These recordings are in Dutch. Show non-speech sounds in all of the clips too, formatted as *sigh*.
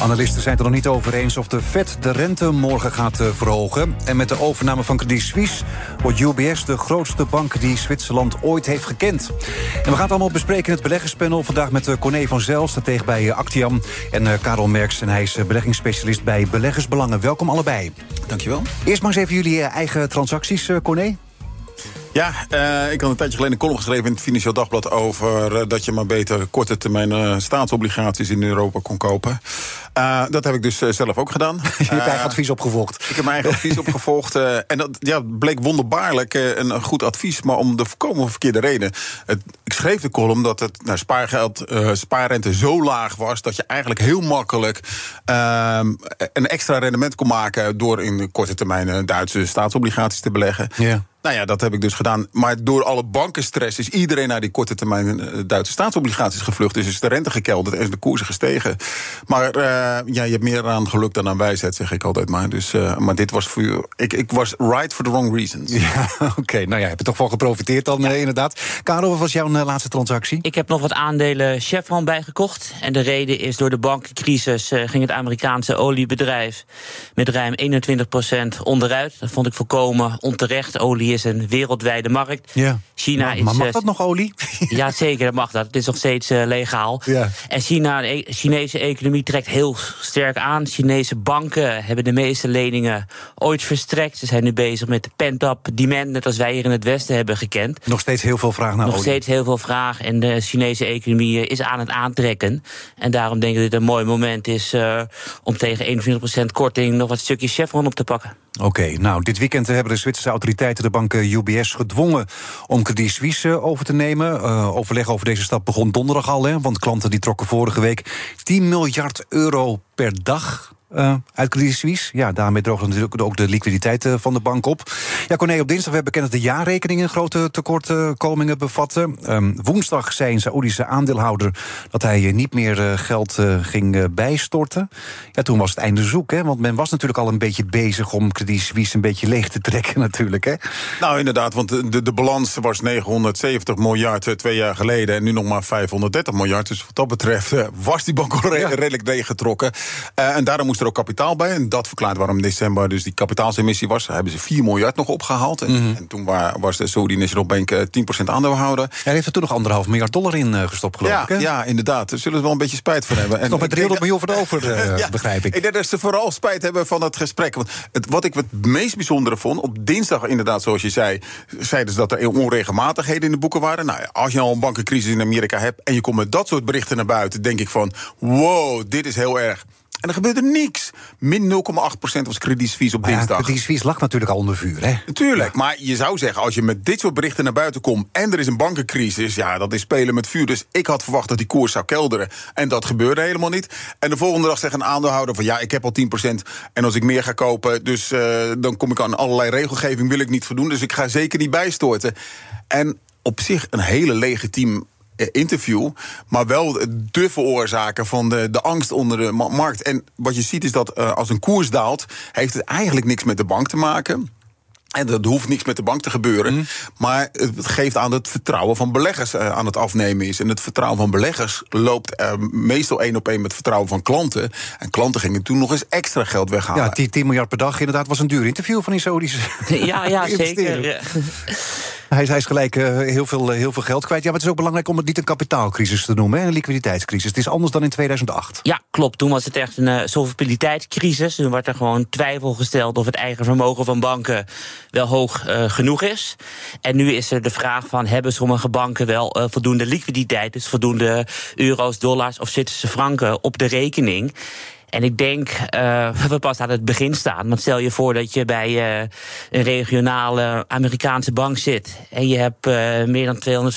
Analisten zijn het er nog niet over eens of de Fed de rente morgen gaat eh, verhogen. En met de overname van Credit Suisse wordt UBS de grootste bank die Zwitserland ooit heeft gekend. En we gaan het allemaal bespreken in het beleggerspanel. Vandaag met uh, Corné van Zel, tegen bij uh, Actiam. En Karel Merks, en hij is beleggingsspecialist bij Beleggersbelangen. Welkom allebei. Dankjewel. Eerst maar eens even jullie eigen transacties, Corné. Ja, uh, ik had een tijdje geleden een column geschreven in het Financieel Dagblad over uh, dat je maar beter korte termijn uh, staatsobligaties in Europa kon kopen. Dat heb ik dus zelf ook gedaan. *laughs* je hebt eigen advies opgevolgd. Ik heb mijn eigen advies *laughs* opgevolgd. en dat ja, bleek wonderbaarlijk een goed advies, maar om de voorkomen verkeerde reden. Het, ik schreef de column dat het nou, spaargeld, spaarrente zo laag was dat je eigenlijk heel makkelijk ehm, een extra rendement kon maken door in korte termijn Duitse staatsobligaties te beleggen. Ja. Nou ja, dat heb ik dus gedaan. Maar door alle bankenstress is iedereen naar die korte termijn eh, Duitse staatsobligaties gevlucht. Dus is de rente gekelderd en is de koersen gestegen. Maar uh, ja, je hebt meer aan geluk dan aan wijsheid, zeg ik altijd maar. Dus, uh, maar dit was voor u. Ik, ik was right for the wrong reasons. Ja, *laughs* oké. Okay. Nou ja, heb je toch wel geprofiteerd dan, ja. inderdaad. Karel, wat was jouw laatste transactie? Ik heb nog wat aandelen Chevron bijgekocht. En de reden is door de bankencrisis ging het Amerikaanse oliebedrijf met ruim 21% onderuit. Dat vond ik volkomen onterecht. Olie is een wereldwijde markt. Ja. China maar, is. Maar mag dat nog olie? ja, zeker, dat mag dat. Het is nog steeds uh, legaal. Ja. En China, de Chinese economie trekt heel sterk aan. Chinese banken hebben de meeste leningen ooit verstrekt. Ze zijn nu bezig met de pent-up demand, net als wij hier in het Westen hebben gekend. Nog steeds heel veel vraag naar nog olie. Nog steeds heel veel vraag. En de Chinese economie is aan het aantrekken. En daarom denk ik dat dit een mooi moment is uh, om tegen 21% korting nog wat stukjes Chevron op te pakken. Oké, nou, dit weekend hebben de Zwitserse autoriteiten de bank UBS gedwongen om Credit Suisse over te nemen. Uh, overleg over deze stap begon donderdag al, hè, want klanten die trokken vorige week 10 miljard euro per dag uh, uit Credit Suisse. Ja, daarmee droogde natuurlijk ook de liquiditeit uh, van de bank op. Ja, Corné, op dinsdag hebben bekend dat de jaarrekeningen grote tekortkomingen bevatten. Um, woensdag zei een Saoedische aandeelhouder dat hij uh, niet meer geld ging bijstorten. Ja, toen was het einde zoek, hè? Want men was natuurlijk al een beetje bezig om Credit Suisse een beetje leeg te trekken, *laughs* natuurlijk, hè? Nou, inderdaad, want de, de balans was 970 miljard twee jaar geleden en nu nog maar 530 miljard. Dus wat dat betreft was die bank al redelijk leeggetrokken. en daarom moest er ook kapitaal bij. En dat verklaart waarom in december dus die kapitaalsemissie was. Daar hebben ze 4 miljard nog opgehaald. En, Mhm. mm -hmm. en toen was de Saudi National Bank 10% aandeelhouder. Hij heeft er toen nog anderhalf miljard dollar in uh, gestopt, geloof ja, ik. Hè? Ja, inderdaad. Daar zullen ze wel een beetje spijt van hebben. En nog met 300 miljoen voor de over, uh, *laughs* ja, begrijp ik. Ik denk dat ze vooral spijt hebben van het gesprek. Want het, wat ik het meest bijzondere vond, op dinsdag inderdaad, zoals je zei, zeiden ze dat er onregelmatigheden in de boeken waren. Nou, als je al een bankencrisis in Amerika hebt en je komt met dat soort berichten naar buiten, denk ik van, wow, dit is heel erg. En er gebeurde niks. Min 0,8% was Credit Suisse op maar dinsdag. Ja, Credit Suisse lag natuurlijk al onder vuur, hè? Natuurlijk, ja. maar je zou zeggen... als je met dit soort berichten naar buiten komt... en er is een bankencrisis, ja, dat is spelen met vuur. Dus ik had verwacht dat die koers zou kelderen. En dat gebeurde helemaal niet. En de volgende dag zegt een aandeelhouder van... ja, ik heb al 10% en als ik meer ga kopen... dus uh, dan kom ik aan allerlei regelgeving, wil ik niet voldoen. Dus ik ga zeker niet bijstorten. En op zich een hele legitiem interview, maar wel de veroorzaker van de, de angst onder de markt. En wat je ziet is dat uh, als een koers daalt, heeft het eigenlijk niks met de bank te maken. En er hoeft niks met de bank te gebeuren. Mm. Maar het geeft aan dat het vertrouwen van beleggers uh, aan het afnemen is. En het vertrouwen van beleggers loopt uh, meestal één op één met het vertrouwen van klanten. En klanten gingen toen nog eens extra geld weghalen. Ja, 10, 10 miljard per dag inderdaad was een duur interview van die Saudische. Ja, ja *laughs* zeker. *laughs* Hij is, is gelijk uh, heel, veel, heel veel geld kwijt. Ja, maar het is ook belangrijk om het niet een kapitaalcrisis te noemen, hè, een liquiditeitscrisis. Het is anders dan in 2008. Ja, klopt. Toen was het echt een uh, solvabiliteitscrisis. Toen werd er gewoon twijfel gesteld of het eigen vermogen van banken wel hoog genoeg is. En nu is er de vraag van, hebben sommige banken wel voldoende liquiditeit, dus voldoende euro's, dollars of Zwitserse franken op de rekening? En ik denk uh, we pas aan het begin staan. Want stel je voor dat je bij uh, een regionale Amerikaanse bank zit. en je hebt uh, meer dan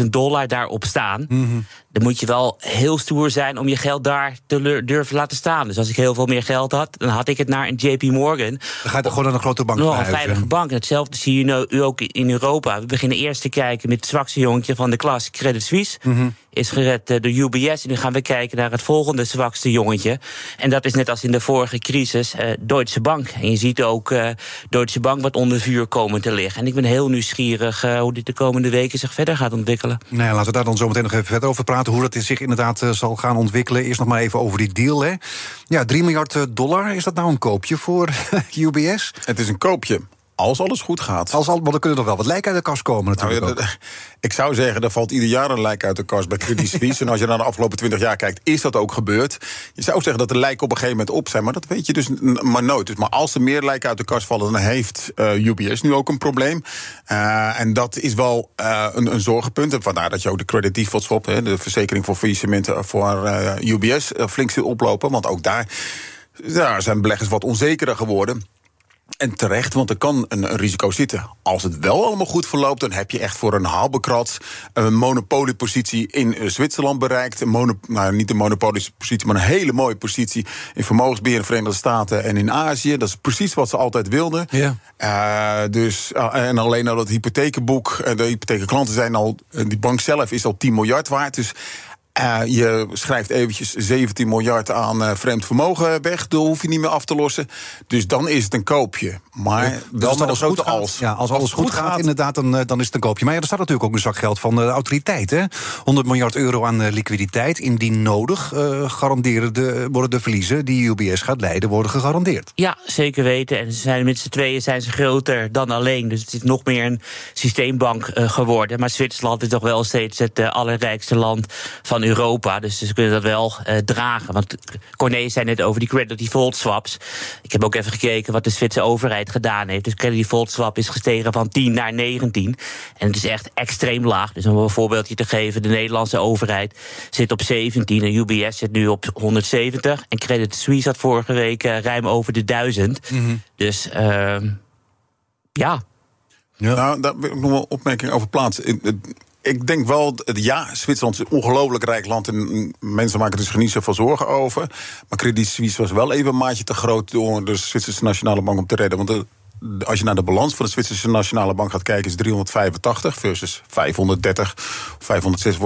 250.000 dollar daarop staan. -hmm dan moet je wel heel stoer zijn om je geld daar te durven laten staan. Dus als ik heel veel meer geld had, dan had ik het naar een JP Morgan. Dan gaat er gewoon naar een grote bank. Nog een veilige bank. Hetzelfde zie je nu, ook in Europa. We beginnen eerst te kijken met het zwakste jongetje van de klas, Credit Suisse. Mm -hmm. Is gered uh, door UBS. En nu gaan we kijken naar het volgende zwakste jongetje. En dat is net als in de vorige crisis, uh, Deutsche Bank. En je ziet ook uh, Deutsche Bank wat onder vuur komen te liggen. En ik ben heel nieuwsgierig hoe dit de komende weken zich verder gaat ontwikkelen. Nou ja, laten we daar dan zo meteen nog even verder over praten hoe dat zich inderdaad uh, zal gaan ontwikkelen. Eerst nog maar even over die deal. Hè. Ja, 3 miljard eh, dollar, is dat nou een koopje voor *laughs* UBS? Het is een koopje. Als alles goed gaat. Als al, maar dan kunnen er nog wel wat lijken uit de kast komen natuurlijk. Nou, ik zou zeggen, er valt ieder jaar een lijk uit de kast bij Credit *laughs* Suisse. en als je naar de afgelopen 20 jaar kijkt, is dat ook gebeurd. Je zou zeggen dat de lijken op een gegeven moment op zijn, maar dat weet je dus maar nooit. Dus maar als er meer lijken uit de kast vallen, dan heeft uh, UBS nu ook een probleem. Uh, en dat is wel uh, een, een zorgenpunt. En vandaar dat je ook de credit default swap, hè, de verzekering voor faillissementen voor UBS, flink zit oplopen. Want ook daar ja, zijn beleggers wat onzekerder geworden. En terecht, want er kan een, een, risico zitten. Als het wel allemaal goed verloopt, dan heb je echt voor een haalbekrat een monopoliepositie in uh, Zwitserland bereikt. Een mono, nou, niet een monopoliepositie, maar een hele mooie positie in vermogensbeheer in de Verenigde Staten en in Azië. Dat is precies wat ze altijd wilden. Ja. Uh, dus, uh, en alleen al het hypothekenboek, de hypothekenklanten zijn al, die bank zelf is al 10 miljard waard. Dus uh, je schrijft eventjes 17 miljard aan uh, vreemd vermogen weg. Dat hoef je niet meer af te lossen. Dus dan is het een koopje. Maar ja, wel dus als goed als. Ja, als, alles goed, gaat, inderdaad, dan, uh, dan is het een koopje. Maar ja, er staat natuurlijk ook een zak geld van de autoriteit. Hè? 100 miljard euro aan liquiditeit. Indien nodig, garanderen de, worden de verliezen die UBS gaat leiden, worden gegarandeerd. Ja, zeker weten. En ze zijn met z'n tweeën zijn ze groter dan alleen. Dus het is nog meer een systeembank geworden. Maar Zwitserland is toch wel steeds het allerrijkste land van Europa. Dus ze kunnen dat wel uh, dragen. Want Corné zei net over die credit default swaps. Ik heb ook even gekeken wat de Zwitserse overheid gedaan heeft. Dus credit default swap is gestegen van 10 naar 19. En het is echt extreem laag. Dus om een voorbeeldje te geven, de Nederlandse overheid zit op 17 en UBS zit nu op 170. En Credit Suisse had vorige week uh, ruim over de 1000. Mm -hmm. Dus uh, ja. Ja. Nou, daar wil ik nog een opmerking over plaatsen ik denk wel, ja, Zwitserland is een ongelooflijk rijk land en mensen maken er zich niet zoveel zorgen over. Maar Credit Suisse was wel even een maatje te groot door de Zwitserse Nationale Bank om te redden. Want de, als je naar de balans van de Zwitserse Nationale Bank gaat kijken, is 385 versus 530 of 506,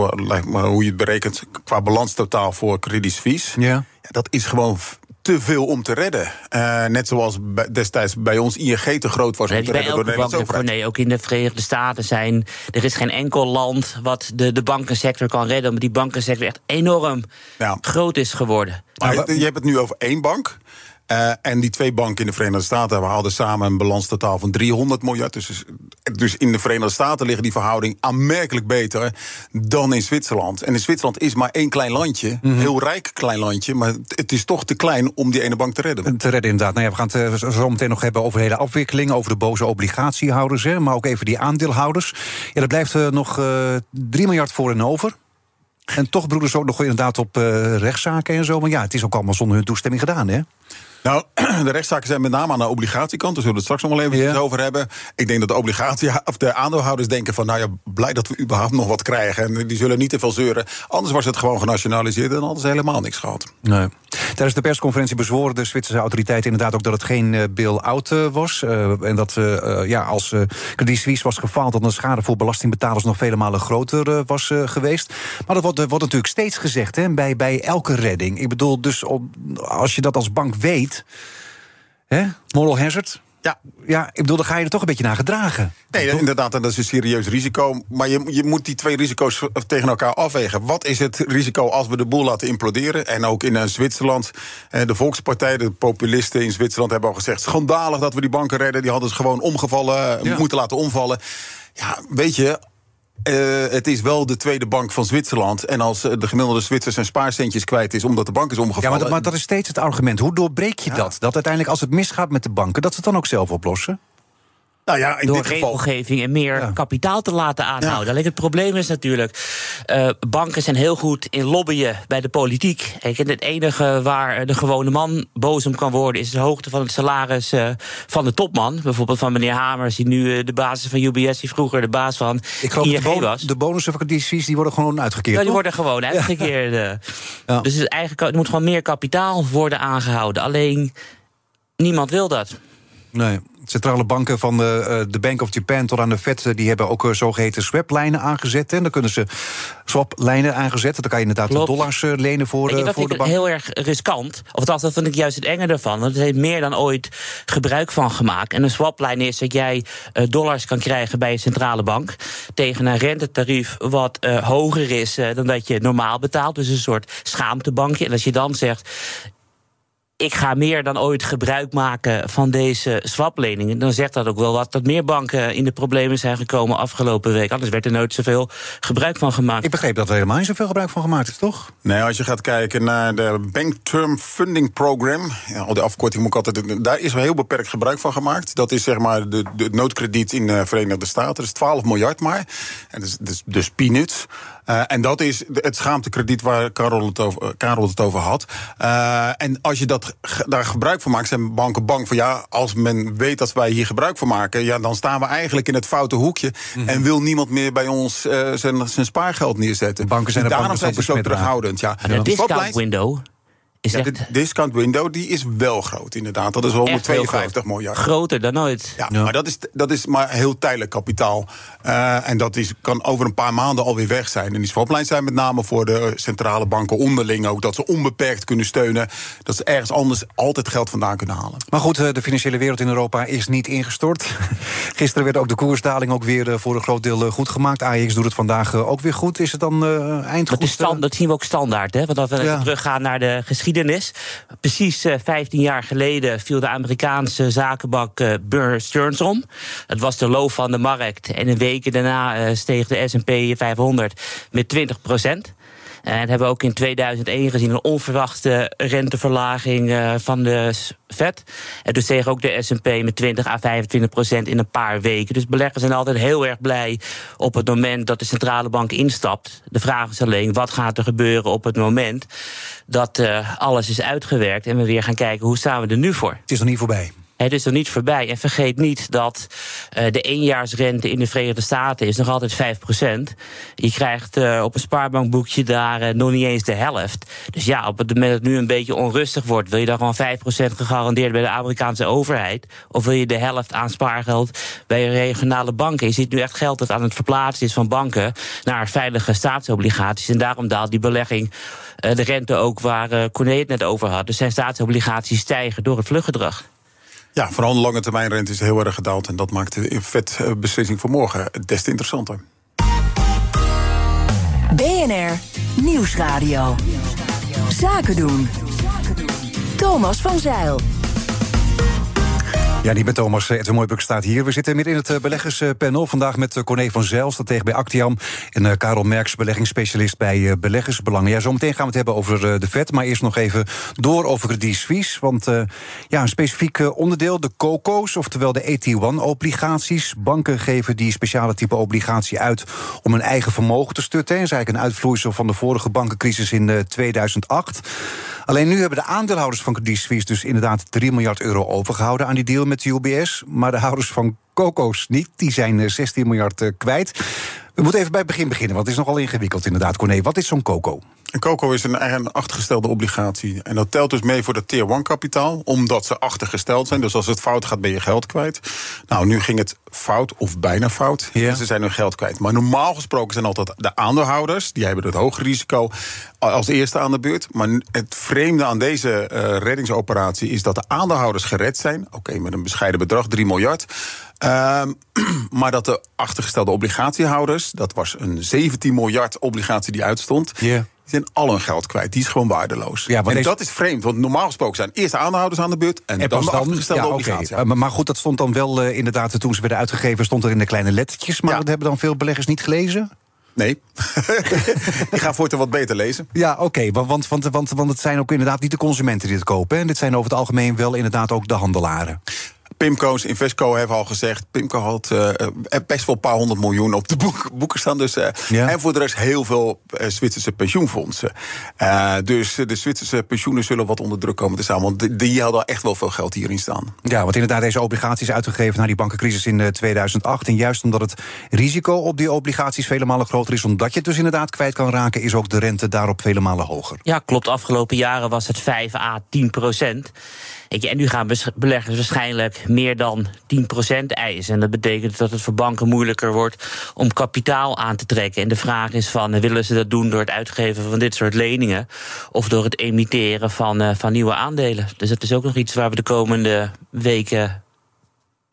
maar hoe je het berekent, qua balans totaal voor Credit Suisse. Ja. ja dat is gewoon te veel om te redden. Uh, net zoals destijds bij ons ING te groot was om te redden door de Nederlandse Nee, ook in de Verenigde Staten zijn... er is geen enkel land wat de, de bankensector kan redden... omdat die bankensector echt enorm ja. groot is geworden. Maar je hebt het nu over één bank... Uh, en die twee banken in de Verenigde Staten hadden samen een balans totaal van 300 miljard. Dus, dus in de Verenigde Staten liggen die verhouding aanmerkelijk beter dan in Zwitserland. En in Zwitserland is maar één klein landje, mm -hmm. heel rijk klein landje, maar het is toch te klein om die ene bank te redden. Te redden, inderdaad. Nou ja, we gaan het zo meteen nog hebben over de hele afwikkeling, over de boze obligatiehouders, hè, maar ook even die aandeelhouders. Ja, er blijft uh, nog uh, 3 miljard voor en over. En toch broeders ook nog inderdaad op uh, rechtszaken en zo. Maar ja, het is ook allemaal zonder hun toestemming gedaan, hè? Nou, *clears throat* de rechtszaken zijn met name aan de obligatiekant. Daar zullen we het straks nog wel even over hebben. Ik denk dat de obligatie, *laughs* of de aandeelhouders denken van... nou ja, blij dat we überhaupt nog wat krijgen. En die zullen niet te veel zeuren. Anders was het gewoon genationaliseerd en hadden ze helemaal niks gehad. Nee. Tijdens de persconferentie bezworen de Zwitserse autoriteiten inderdaad ook... dat het geen uh, bail-out uh, was. Uh, en dat ja, als Credit Suisse was gefaald... dat de schade voor belastingbetalers nog vele malen groter was geweest. Maar dat wordt, wordt natuurlijk steeds gezegd hè, bij, bij elke redding. Ik bedoel, dus op, als je dat als bank weet... Hè? Moral hazard. Ja. ja, ik bedoel, dan ga je er toch een beetje naar gedragen. Nee, inderdaad, en dat is een serieus risico. Maar je, je moet die twee risico's tegen elkaar afwegen. Wat is het risico als we de boel laten imploderen? En ook in Zwitserland, de Volkspartij, de populisten in Zwitserland hebben al gezegd... schandalig dat we die banken redden, die hadden ze gewoon omgevallen, ja. moeten laten omvallen. Ja, weet je, uh, het is wel de tweede bank van Zwitserland. En als de gemiddelde Zwitser zijn spaarcentjes kwijt is omdat de bank is omgevallen. Ja, maar, maar dat is steeds het argument. Hoe doorbreek je ja. dat? Dat uiteindelijk als het misgaat met de banken, dat ze het dan ook zelf oplossen? Nou ja, in door dit geval. regelgeving en meer kapitaal te laten aanhouden. Alleen het probleem is natuurlijk, uh, banken zijn heel goed in lobbyen bij de politiek. En het enige waar de gewone man boos om kan worden, is de hoogte van het salaris uh, van de topman. Bijvoorbeeld van meneer Hamers, die nu uh, de basis van UBS, die vroeger de baas van Ik geloof ING de, bon was. de bonussen van die die worden gewoon uitgekeerd. Ja, die toch? worden gewoon uitgekeerd. *laughs* Ja. Dus het eigenlijk, er moet gewoon meer kapitaal worden aangehouden. Alleen niemand wil dat. Nee. Centrale banken van de, uh, de Bank of Japan tot aan de Fed... die hebben ook zogeheten swaplijnen aangezet. En dan kunnen ze swaplijnen aangezet. Dan kan je inderdaad Klopt. dollars lenen voor, Weet je, uh, dat voor vind de ik bank. heel erg riskant. Of althans, dat vind ik juist het enge ervan. Want er heeft meer dan ooit gebruik van gemaakt. En een swaplijn is dat jij dollars kan krijgen bij een centrale bank... tegen een rentetarief wat uh, hoger is uh, dan dat je normaal betaalt. Dus een soort schaamtebankje. En als je dan zegt ik ga meer dan ooit gebruik maken van deze swapleningen. Dan zegt dat ook wel wat dat meer banken in de problemen zijn gekomen afgelopen week. Anders werd er nooit zoveel gebruik van gemaakt. Ik begreep dat er helemaal niet zoveel gebruik van gemaakt is, toch? Nee, als je gaat kijken naar de Bank Term Funding Program, ja, al die afkorting moet ik altijd. Daar is wel heel beperkt gebruik van gemaakt. Dat is zeg maar de, de noodkrediet in de Verenigde Staten. Dat is 12 miljard maar. En dat is dus, dus peanuts. Uh, en dat is het schaamtekrediet waar Karel het over, uh, Karel het over had. Uh, en als je dat, daar gebruik van maakt, zijn banken bang van ja, als men weet dat wij hier gebruik van maken, ja, dan staan we eigenlijk in het foute hoekje. Mhm. Mm -hmm. En wil niemand meer bij ons uh, zijn, zijn spaargeld neerzetten. Banken zijn en daarom zijn ze zo terughoudend. Ja. De discount window. Is ja, echt de discount window die is wel groot, inderdaad. Dat is 152 miljard. Groter dan ooit. Ja, ja, maar dat is, dat is maar heel tijdelijk kapitaal. Uh, en dat is, kan over een paar maanden alweer weg zijn. En die swaplijn zijn met name voor de centrale banken onderling ook. Dat ze onbeperkt kunnen steunen. Dat ze ergens anders altijd geld vandaan kunnen halen. Maar goed, de financiële wereld in Europa is niet ingestort. *laughs* Gisteren werd ook de koersdaling ook weer voor een groot deel goed gemaakt. AX doet het vandaag ook weer goed. Is het dan uh, eindgoed? Dat, is stand, dat zien we ook standaard. Hè? Want als we ja. teruggaan naar de geschiedenis Precies uh, 15 jaar geleden viel de Amerikaanse zakenbank uh, Bear Stearns om. Het was de loof van de markt. En een weken daarna uh, steeg de S&P 500 met 20 procent. En dat hebben we ook in 2001 gezien, een onverwachte renteverlaging uh, van de Fed. En dus steeg ook de S&P met 20 à 25 procent in een paar weken. Dus beleggers zijn altijd heel erg blij op het moment dat de centrale bank instapt. De vraag is alleen, wat gaat er gebeuren op het moment dat uh, alles is uitgewerkt... en we weer gaan kijken, hoe staan we er nu voor? Het is nog niet voorbij. Het is er niet voorbij. En vergeet niet dat uh, de eenjaarsrente in de Verenigde Staten is nog altijd 5% Je krijgt uh, op een spaarbankboekje daar uh, nog niet eens de helft. Dus ja, op het moment dat het nu een beetje onrustig wordt... wil je dan gewoon 5% gegarandeerd bij de Amerikaanse overheid? Of wil je de helft aan spaargeld bij regionale banken? Je ziet nu echt geld dat aan het verplaatsen is van banken... naar veilige staatsobligaties. En daarom daalt die belegging de rente ook waar Corné het net over had. Dus zijn staatsobligaties stijgen door het vluchtgedrag. Ja, vooral de lange termijn rente is heel erg gedaald. En dat maakt de vetbeslissing voor morgen des te interessanter. BNR Nieuwsradio. Zaken doen. Thomas van Zeil. Ja, niet met Thomas Edwin Mooibuk staat hier. We zitten midden in het beleggerspanel. Vandaag met Corné van Zijl, stratege bij Actiam... en Karel Merks, beleggingsspecialist bij Beleggersbelangen. Ja, zometeen gaan we het hebben over de vet, maar eerst nog even door over Credit Suisse. Want ja, een specifiek onderdeel, de COCO's, oftewel de AT1-obligaties. Banken geven die speciale type obligatie uit om hun eigen vermogen te stutten. Dat is eigenlijk een uitvloeisel van de vorige bankencrisis in uh, 2008. Alleen nu hebben de aandeelhouders van Credit Suisse dus inderdaad 3 miljard euro overgehouden aan die deal de UBS. Maar de houders van Coco's niet. Die zijn 16 miljard uh, kwijt. We moeten even bij het begin beginnen, want het is nogal ingewikkeld inderdaad. Corné, wat is zo'n Coco? Een COCO is een eigen achtergestelde obligatie. En dat telt dus mee voor de Tier 1 kapitaal, omdat ze achtergesteld zijn. Dus als het fout gaat, ben je geld kwijt. Nou, nu ging het fout of bijna fout. Ja. Ze zijn hun geld kwijt. Maar normaal gesproken zijn altijd de aandeelhouders, die hebben het hoge risico als eerste aan de beurt. Maar het vreemde aan deze uh, reddingsoperatie is dat de aandeelhouders gered zijn. Oké, okay, met een bescheiden bedrag, 3 miljard. Uh, *clears throat* maar dat de achtergestelde obligatiehouders, dat was een 17 miljard obligatie die uitstond. Yeah. Die zijn al hun geld kwijt. Die is gewoon waardeloos. Ja, deze... dat is vreemd, want normaal gesproken zijn eerst de aandeelhouders aan de beurt en, en dan de achtergestelde ja, obligatie. Okay. Maar goed, dat stond dan wel uh, inderdaad, toen ze werden uitgegeven, stond er in de kleine lettertjes. Maar ja. dat hebben dan veel beleggers niet gelezen? Nee. *laughs* Die gaan voortaan wat beter lezen. Ja, oké. Okay. Want, want, want, want het zijn ook inderdaad niet de consumenten die het kopen. En dit zijn over het algemeen wel inderdaad ook de handelaren. Pimco's, Investco hebben al gezegd. Pimco had uh, best wel een paar honderd miljoen op de boek, boeken staan. Dus, uh, ja. En voor de rest heel veel uh, Zwitserse pensioenfondsen. dus de Zwitserse pensioenen zullen wat onder druk komen te staan. Want die, die hadden echt wel veel geld hierin staan. Ja, want inderdaad, deze obligaties uitgegeven na die bankencrisis in 2008. En juist omdat het risico op die obligaties vele malen groter is, omdat je het dus inderdaad kwijt kan raken, is ook de rente daarop vele malen hoger. Ja, klopt. Afgelopen jaren was het 5 à 10 procent. En nu gaan beleggers waarschijnlijk meer dan 10% eisen. En dat betekent dat het voor banken moeilijker wordt om kapitaal aan te trekken. En de vraag is van, willen ze dat doen door het uitgeven van dit soort leningen... of door het emitteren van, uh, van nieuwe aandelen? Dus dat is ook nog iets waar we de komende weken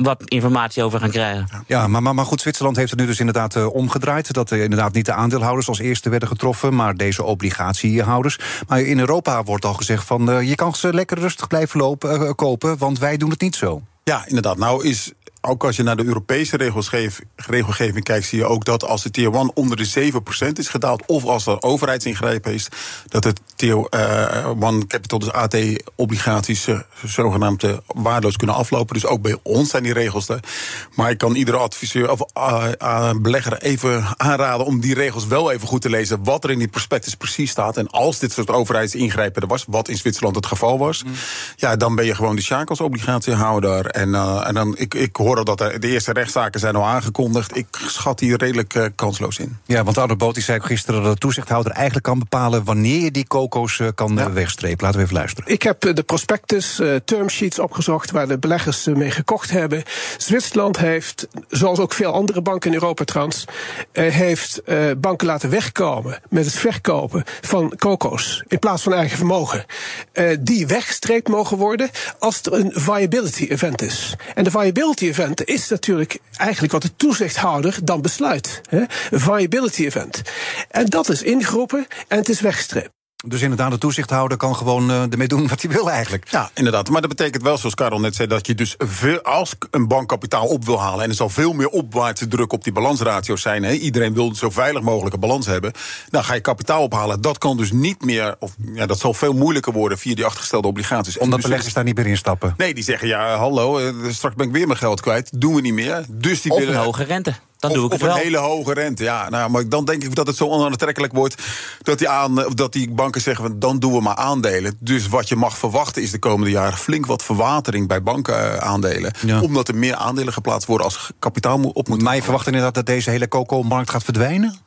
wat informatie over gaan krijgen. Ja, maar, maar, maar goed, Zwitserland heeft het nu dus inderdaad uh, omgedraaid. Dat uh, inderdaad niet de aandeelhouders als eerste werden getroffen... maar deze obligatiehouders. Maar in Europa wordt al gezegd van... Uh, je kan ze lekker rustig blijven lopen, kopen, want wij doen het niet zo. Ja, inderdaad. Nou is ook als je naar de Europese regelgeving kijkt, zie je ook dat als de tier 1 onder de 7% is gedaald, of als er overheidsingrijpen is, dat het tier 1 capital, dus AT-obligaties, uh, zogenaamd uh, waardeloos kunnen aflopen. Dus ook bij ons zijn die regels er. Maar ik kan iedere adviseur of belegger even aanraden om die regels wel even goed te lezen. Wat er in die prospectus precies staat. En als dit soort overheidsingrijpen er was, wat in Zwitserland het geval was, mm. ja, dan ben je gewoon de Schakels obligatiehouder. En, en dan, ik, ik hoor dat de eerste rechtszaken zijn al aangekondigd. Ik schat hier redelijk uh, kansloos in. Ja, want Arno Boot zei ook gisteren dat de toezichthouder eigenlijk kan bepalen wanneer je die coco's uh, kan ja. wegstrepen. Laten we even luisteren. Ik heb de prospectus, uh, termsheets opgezocht waar de beleggers mee gekocht hebben. Zwitserland heeft, zoals ook veel andere banken in Europa trouwens, heeft banken laten wegkomen met het verkopen van coco's in plaats van eigen vermogen. die weggestreept mogen worden als er een viability event is. En de viability event event is natuurlijk eigenlijk wat de toezichthouder dan besluit. Hè? Een viability event. En dat is ingeroepen en het is weggestreept. Dus inderdaad, de toezichthouder kan gewoon uh, ermee doen wat hij wil eigenlijk. Ja, inderdaad. Maar dat betekent wel, zoals Karel net zei, dat je dus veel, als een bank kapitaal op wil halen... en er zal veel meer opwaartse druk op die balansratio's zijn... Hè, iedereen wil zo veilig mogelijke balans hebben... dan ga je kapitaal ophalen. Dat kan dus niet meer, of ja, dat zal veel moeilijker worden... via die achtergestelde obligaties. Omdat dus beleggers daar niet meer in stappen? Nee, die zeggen, ja, hallo, eh, straks ben ik weer mijn geld kwijt. Doen we niet meer. Dus die of willen, een hoge rente. Dan of, doe ik of het wel. een hele hoge rente. Ja, nou, maar dan denk ik dat het zo onaantrekkelijk wordt dat die, aan, dat die banken zeggen: dan doen we maar aandelen. Dus wat je mag verwachten is de komende jaren flink wat verwatering bij bankenaandelen. Ja. Omdat er meer aandelen geplaatst worden als kapitaal op moet. Maar je verwacht inderdaad dat deze hele coco-markt gaat verdwijnen?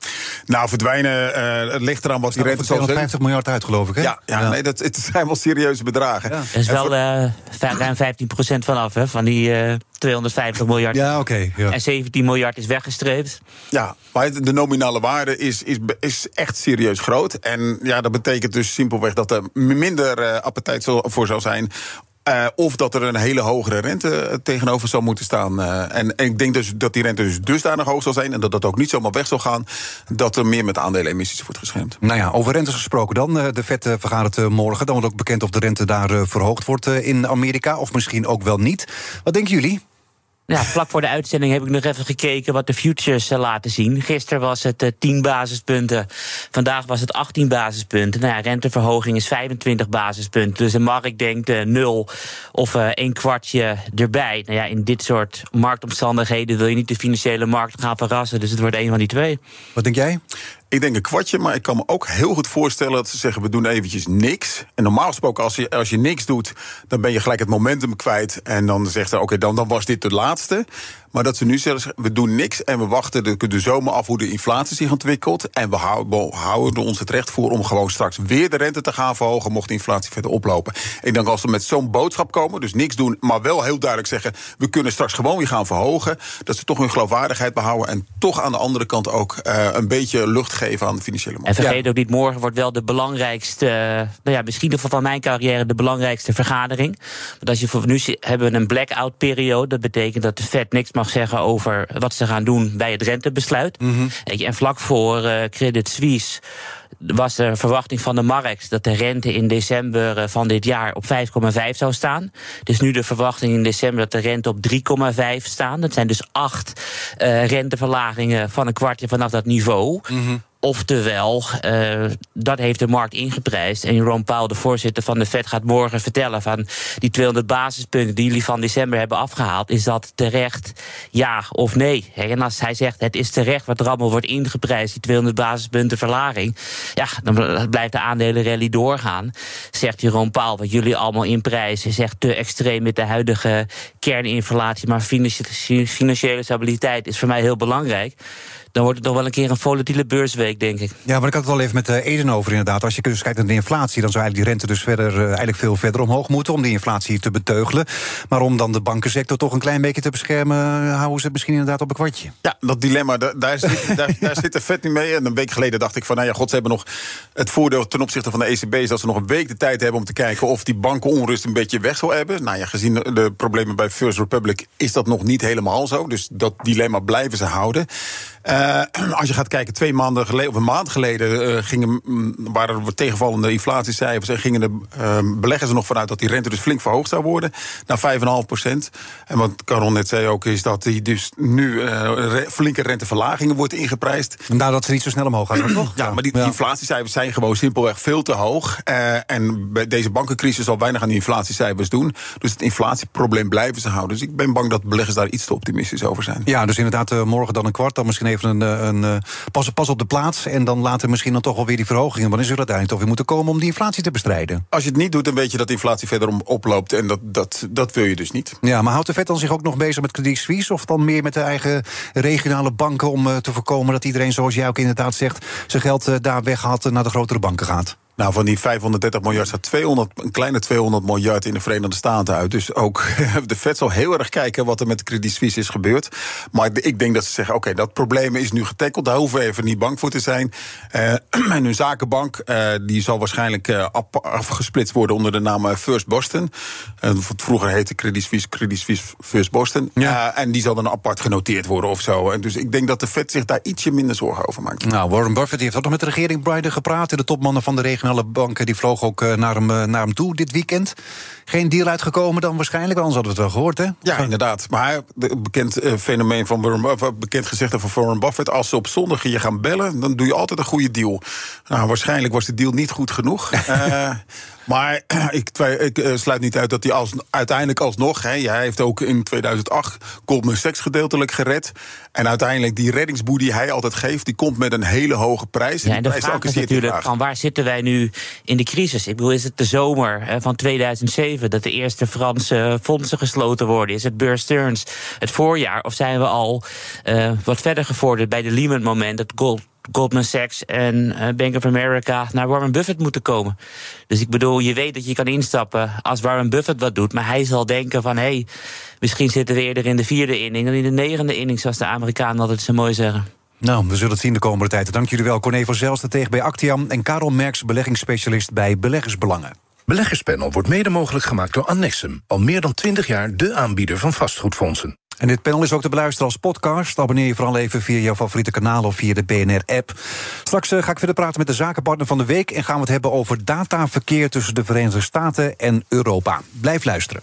Nou, verdwijnen, uh, het ligt eraan wat die rente zal zijn. 50 miljard uit, geloof ik. Hè? Ja, ja, ja. Nee, dat, het *laughs* zijn wel serieuze bedragen. Ja. Er is wel uh, ruim 15% vanaf, hè, van die. Uh 250 miljard. Ja, oké. ja. En 17 miljard is weggestreept. Ja, maar de nominale waarde is, is, is echt serieus groot. En ja, dat betekent dus simpelweg dat er minder uh, appetijt voor zou zijn uh, of dat er een hele hogere rente tegenover zou moeten staan. Uh, en, en, ik denk dus dat die rente dus dusdanig hoog zal zijn... en dat dat ook niet zomaar weg zal gaan... dat er meer met aandelenemissies wordt geschermd. Nou ja, over rentes gesproken dan. De Fed vergadert morgen. Dan wordt ook bekend of de rente daar verhoogd wordt in Amerika... of misschien ook wel niet. Wat denken jullie? Ja, vlak voor de uitzending heb ik nog even gekeken wat de futures uh, laten zien. Gisteren was het uh, 10 basispunten. Vandaag was het 18 basispunten. Nou ja, renteverhoging is 25 basispunten. Dus de markt denkt uh, nul of een kwartje erbij. Nou ja, in dit soort marktomstandigheden wil je niet de financiële markt gaan verrassen. Dus het wordt een van die twee. Wat denk jij? Ik denk een kwartje, maar ik kan me ook heel goed voorstellen dat ze zeggen: we doen eventjes niks. En normaal gesproken, als je, als je niks doet, dan ben je gelijk het momentum kwijt. En dan zegt ze: oké, dan, dan was dit de laatste. Maar dat ze nu zeggen, we doen niks en we wachten de, de zomer af hoe de inflatie zich ontwikkelt. En we houden, we houden ons het recht voor om gewoon straks weer de rente te gaan verhogen, mocht de inflatie verder oplopen. Ik denk als we met zo'n boodschap komen, dus niks doen, maar wel heel duidelijk zeggen, we kunnen straks gewoon weer gaan verhogen, dat ze toch hun geloofwaardigheid behouden en toch aan de andere kant ook uh, een beetje lucht geven aan de financiële markt. En vergeet ook niet, morgen wordt wel de belangrijkste, nou ja, misschien van mijn carrière de belangrijkste vergadering. Want als je voor nu hebben we een blackout periode, dat betekent dat de Fed niks mag zeggen over wat ze gaan doen bij het rentebesluit. Mm -hmm. En vlak voor uh, Credit Suisse was de verwachting van de markt dat de rente in december eh, van dit jaar op 5,5 zou staan. Dus nu de verwachting in december dat de rente op 3,5 staan. Dat zijn dus acht uh, renteverlagingen van een kwartje vanaf dat niveau. Mm -hmm Oftewel, uh, dat heeft de markt ingeprijsd. En Jerome Powell, de voorzitter van de Fed, gaat morgen vertellen van die 200 basispunten die jullie van december hebben afgehaald. Is dat terecht? Ja of nee? En als hij zegt het is terecht wat er allemaal wordt ingeprijsd, die 200 basispunten verlaging. Ja, dan blijft de aandelenrally doorgaan. Zegt Jerome Powell, wat jullie allemaal inprijzen, is echt te extreem met de huidige kerninflatie. Maar financiële stabiliteit is voor mij heel belangrijk dan wordt het toch wel een keer een volatiele beursweek, denk ik. Ja, maar ik had het al even met uh, Eden over inderdaad. Als je dus kijkt naar de inflatie, dan zou eigenlijk die rente dus verder, uh, eigenlijk veel verder omhoog moeten... om die inflatie te beteugelen. Maar om dan de bankensector toch een klein beetje te beschermen... Eh, houden ze het misschien inderdaad op een kwartje. Ja, dat dilemma, daar, zit, *laughs* daar, daar zit de vet niet mee. En een week geleden dacht ik van, nou ja, god, ze hebben nog... het voordeel ten opzichte van de ECB is dat ze nog een week de tijd hebben... om te kijken of die bankenonrust een beetje weg zal hebben. Nou ja, gezien de problemen bij First Republic is dat nog niet helemaal zo. Dus dat dilemma blijven ze houden. Uh, *clears throat* als je gaat kijken, twee maanden geleden, of een maand geleden, uh, gingen, waren er tegenvallende inflatiecijfers. En gingen de uh, beleggers er nog vanuit dat die rente dus flink verhoogd zou worden. Naar 5,5 procent. En wat Caron net zei ook, is dat die dus nu re flinke renteverlagingen wordt ingeprijsd. Nou, dat ze niet zo snel omhoog gaan, toch? Ja, maar die, inflatiecijfers zijn gewoon simpelweg veel te hoog. en bij deze bankencrisis zal weinig aan die inflatiecijfers doen. Dus het inflatieprobleem blijven ze houden. Dus ik ben bang dat beleggers daar iets te optimistisch over zijn. Ja, dus inderdaad, morgen dan een kwart, dan misschien even een, eh, een, uh, pas, pas op de plaats. En dan later misschien dan toch wel weer die verhogingen. Wanneer zullen uiteindelijk toch weer moeten komen om die inflatie te bestrijden? Als je het niet doet, dan weet je dat de inflatie verder oploopt. En dat, dat, dat wil je dus niet. Ja, maar houdt de Fed dan zich ook nog bezig met Credit Suisse? Of dan meer met de eigen regionale banken om uh, te voorkomen dat iedereen, zoals jij ook inderdaad zegt, zijn geld daar weghaalt naar de grotere banken gaat? Nou, van die 530 miljard staat 200, een kleine 200 miljard in de Verenigde Staten uit. Dus ook *laughs* de Fed zal heel erg kijken wat er met de Credit Suisse is gebeurd. Maar ik denk dat ze zeggen: oké, dat probleem is nu getackled. Daar hoeven we even niet bang voor te zijn. Uh, *clears throat* en hun zakenbank uh, die zal waarschijnlijk uh, afgesplitst worden onder de naam First Boston. vroeger heette Credit Suisse Credit Suisse First Boston. Ja. en die zal dan apart genoteerd worden of zo. En dus ik denk dat de Fed zich daar ietsje minder zorgen over maakt. Nou, Warren Buffett heeft ook nog met de regering Biden gepraat. De topmannen van de regio regionale banken die vlogen ook eh, naar hem, eh, naar hem toe dit weekend. Geen deal uitgekomen dan waarschijnlijk, anders hadden we het wel gehoord, hè? Ja, inderdaad. Maar het bekend uh, fenomeen van Warren bekend gezegde van Warren Buffett... als ze op zondag je gaan bellen, dan doe je altijd een goede deal. Nou, waarschijnlijk was de deal niet goed genoeg. *laughs* Maar *clears throat* ik, ik uh, sluit niet uit dat hij als, uiteindelijk alsnog... Hè, hij heeft ook in 2008 Goldman Sachs gedeeltelijk gered. En uiteindelijk die reddingsboe die hij altijd geeft... die komt met een hele hoge prijs. Ja, en de vraag is natuurlijk van waar zitten wij nu in de crisis? Ik bedoel, is het de zomer hè, van 2007... dat de eerste Franse fondsen gesloten worden? Is het Bear Stearns het voorjaar? Of zijn we al uh, wat verder gevorderd bij de Lehman-moment... dat gold Goldman Sachs en eh, Bank of America naar Warren Buffett moeten komen. Dus ik bedoel, je weet dat je kan instappen als Warren Buffett wat doet. Maar hij zal denken van, hé, hey, misschien zitten we eerder in de vierde inning... dan in de negende inning, zoals de Amerikanen altijd zo mooi zeggen. Nou, we zullen het zien de komende tijd. Dank jullie wel, Corné van Zelsten tegen bij Actiam... en Karel Merks, beleggingsspecialist bij Beleggersbelangen. Beleggerspanel wordt mede mogelijk gemaakt door Annexum. Al meer dan 20 jaar de aanbieder van vastgoedfondsen. En dit panel is ook te beluisteren als podcast. Abonneer je vooral even via jouw favoriete kanaal of via de BNR-app. Straks uh, ga ik verder praten met de zakenpartner van de week... en gaan we het hebben over dataverkeer tussen de Verenigde Staten en Europa. Blijf luisteren.